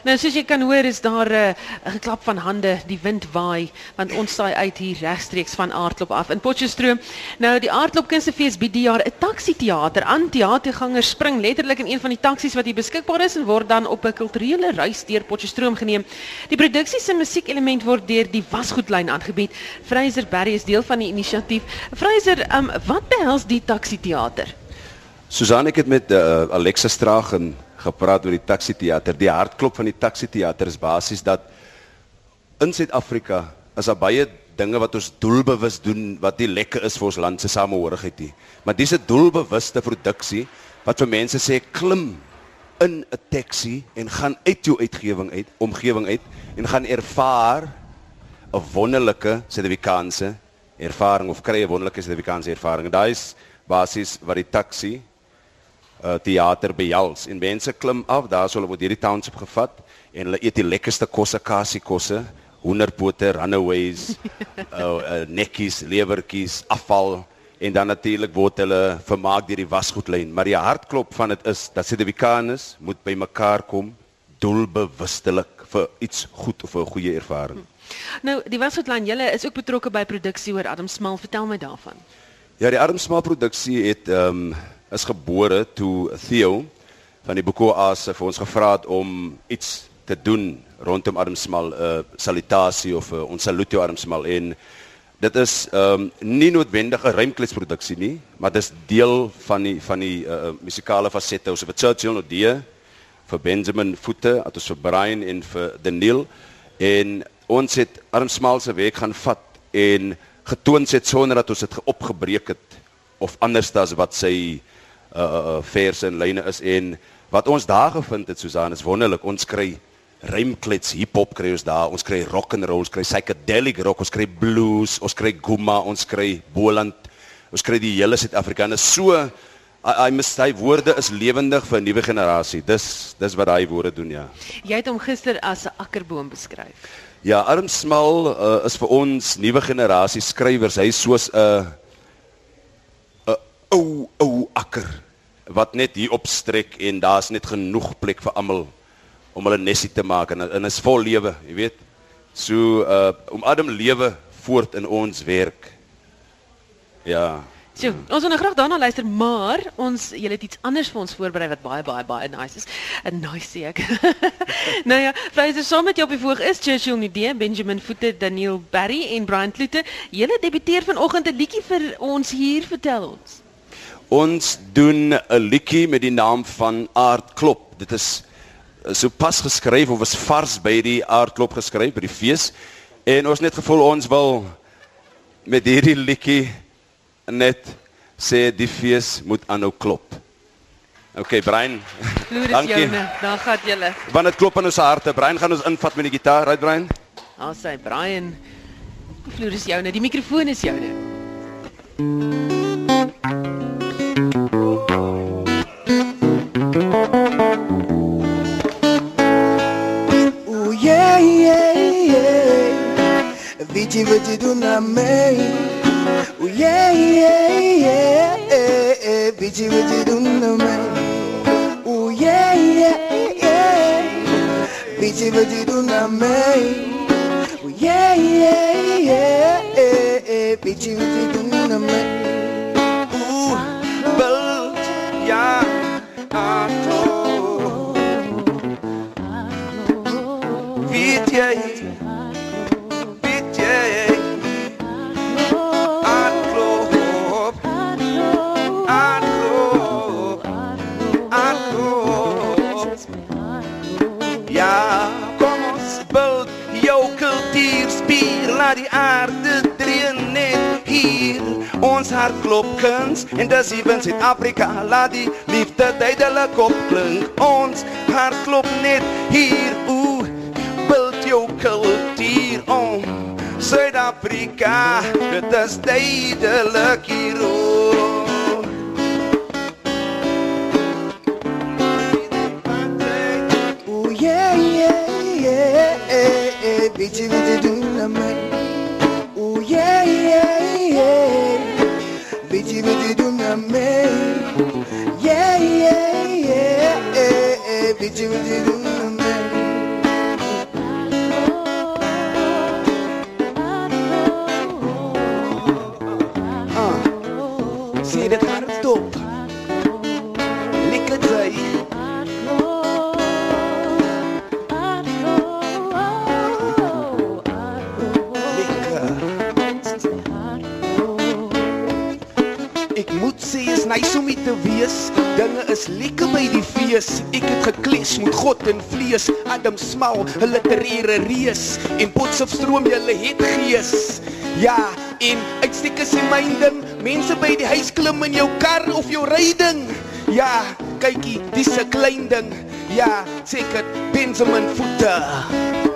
Nou soos jy kan hoor is daar 'n uh, geklap van hande, die wind waai want ons saai uit hier regstreeks van Aardklop af in Potchefstroom. Nou die Aardklop Kunstefees bied die jaar 'n taxi teater aan. Teatergangers spring letterlik in een van die taksies wat hier beskikbaar is en word dan op 'n kulturele reis deur Potchefstroom geneem. Die produksie se musiekelement word deur die Wasgoedlyn aangebied. Fraser Berry is deel van die inisiatief. Fraser, um, wat behels die taxi teater? Susan ek het met uh, Alexa Stragen gepraat oor die taxi teater. Die hartklop van die taxi teater is basies dat in Suid-Afrika is daar baie dinge wat ons doelbewus doen wat nie lekker is vir ons land se samehorigheid nie. Maar dis 'n doelbewuste produksie wat vir mense sê klim in 'n taxi en gaan uit jou uitgewing uit, omgewing uit en gaan ervaar 'n wonderlike Suid-Afrikaanse ervaring of kry 'n wonderlike Suid-Afrikaanse ervaring. Daai is basies wat die taxi uh, theater behels. En mense klim af daar sou hulle word hierdie township gevat en hulle eet die lekkerste kosse kasie kosse hoenderpote runaways uh, uh, nekkies lewertjies afval en dan natuurlik word hulle vermaak deur die wasgoedlyn. Maar die hartklop van dit is dat Suid-Afrikaners moet by mekaar kom doelbewustelik vir iets goed of 'n goeie ervaring. Nou die wasgoedlyn julle is ook betrokke by produksie oor Adam Smal. Vertel my daarvan. Ja die Adam Smal produksie het ehm um, is gebore toe Theo van die Boko As vir ons gevra het om iets te doen rondom Adam Smal 'n uh, salutasie of uh, ons salute Adam Smal en dit is ehm um, nie noodwendig 'n rymkleedsproduksie nie, maar dit is deel van die van die uh, musikale fasette. Ons het Churchill no die vir Benjamin Voete, het ons vir Brian en vir Daniel. En ons het Adam Smal se werk gaan vat en getoon het sonder dat ons dit opgebreek het of anders as wat sy uh, uh verse en lyne is. En wat ons daar gevind het Susan is wonderlik. Ons kry rymklets hip hop kry ons daar. Ons kry rock and roll ons kry psychedelic rock ons kry blues ons kry guma ons kry boland ons kry die hele Suid-Afrikaner so I must say woorde is lewendig vir 'n nuwe generasie. Dis dis wat daai woorde doen ja. Jy het hom gister as 'n akkerboom beskryf. Ja arm smal uh, is vir ons nuwe generasie skrywers. Hy soos 'n uh, ou ou akker wat net hier opstrek en daar's net genoeg plek vir almal om hulle nesie te maak en en is vol lewe, jy weet. So uh om Adam lewe voort in ons werk. Ja. So, ons wil nou graag daarna luister, maar ons julle het iets anders vir ons voorberei wat baie baie baie nice is. 'n Nice ek. nou ja, Fraser saam met jou op die voorg is Churchill Nidee, Benjamin Voete, Daniel Barry en Brian Klute. Julle debuteer vanoggend 'n liedjie vir ons hier, vertel ons. Ons doen 'n liedjie met die naam van Aardklop. Dit is eh, so pas geskryf of was vars by die Aardklop geskryf by die fees. En ons net gevoel ons wil met hierdie liedjie net sê die fees moet aanhou klop. OK, Brian. Dankie. Dan gaan julle. Want dit klop in ons harte. Brian gaan ons invat met die gitaar, right Brian? Daar sê Brian. Floris joune, die mikrofoon is joune. Vici Vi divertido na main oh, yeah, yeah, yeah, yeah, yeah. Vi divertido na main oh, yeah, yeah, yeah. Vi divertido na main oh, yeah, yeah, yeah, yeah, yeah. Vi divertido na main Uh, belt, yeah, I Yeah. die aarde dree net hier. Ons hart klop kuns en dis ewen Suid-Afrika laat die liefde duidelik opklink. Ons hart klop net hier. O build jou kultuur om. Suid-Afrika dit is duidelik hier o Vitimite dunamai Oh yeah yeah yeah. Vitimite dunamai Yeah yeah yeah. Vitimite Ah, See the car vidi, do na me. nice om hier te wees. Dinge is lekker by die fees. Ek het gekles met God en vlees. Adam Smal, 'n literêre reus en Potchefstroom julle het gees. Ja, en uitsteek is die myn ding. Mense by die huis klim in jou kar of jou ryding. Ja, kykie, dis 'n klein ding. Ja, seker Benjamin voete.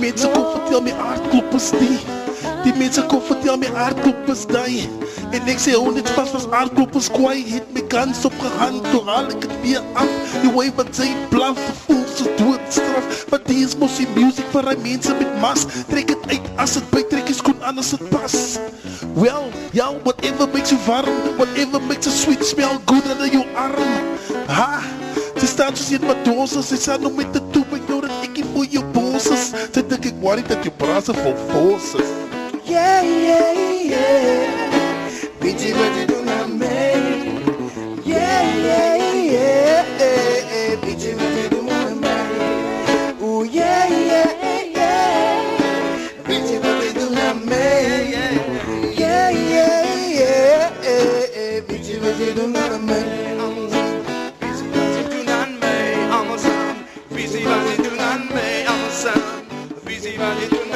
Mense kom vertel my aardklop is die. Die mense kom vertel my aardklop is die. En ek sê hoe net vas was aardklop is kwaai. Het my kans opgehang, toe haal ek het weer af. Die way wat sy blaf, voel so doodstraf. Maar die is mos die music vir die mense met mas. Trek het uit as het by trek is kon anders het pas. Well, ja, whatever makes you warm, whatever makes a sweet smell good under your arm. Ha! Sy staan soos een madosa, sy sê nou met die toe, ek nou dat ek nie voor jou boos is. Sy dink ek worry dat jou brase vol fos is. Yeah, yeah, yeah. Bitchy, bitchy, do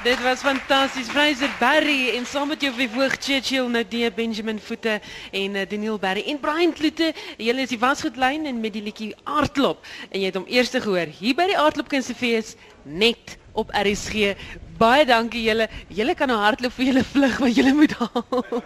Dit was fantasties. Fraser Berry en saam met jou verhoog Churchill die Benjamin Voete en uh, Daniel Berry en Brian Kloete. Julle is die wasgoedlyn en met die liedjie Aardklop en jy het hom eers gehoor hier by die Aardklop Kunstefees net op RSG. Baie dankie julle. Julle kan nou hardloop vir julle vlug wat julle moet haal.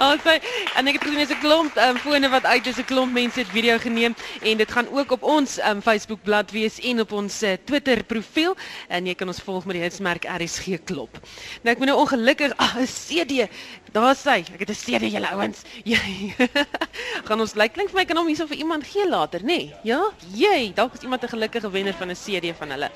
Also, en ek het gesien dis 'n klomp um, fone wat uit is, 'n klomp mense het video geneem en dit gaan ook op ons um, Facebook bladsy wees en op ons uh, Twitter profiel en jy kan ons volg met die hitsmerk RSG klop. Nou ek moet nou ongelukkig, ag, 'n CD. Daar sê, ek het 'n CD julle ouens. Jy gaan ons lyk klink vir my kan hom hierso vir iemand gee later, nê? Nee? Ja? Jy, dalk is iemand 'n gelukkige wenner van 'n CD van hulle.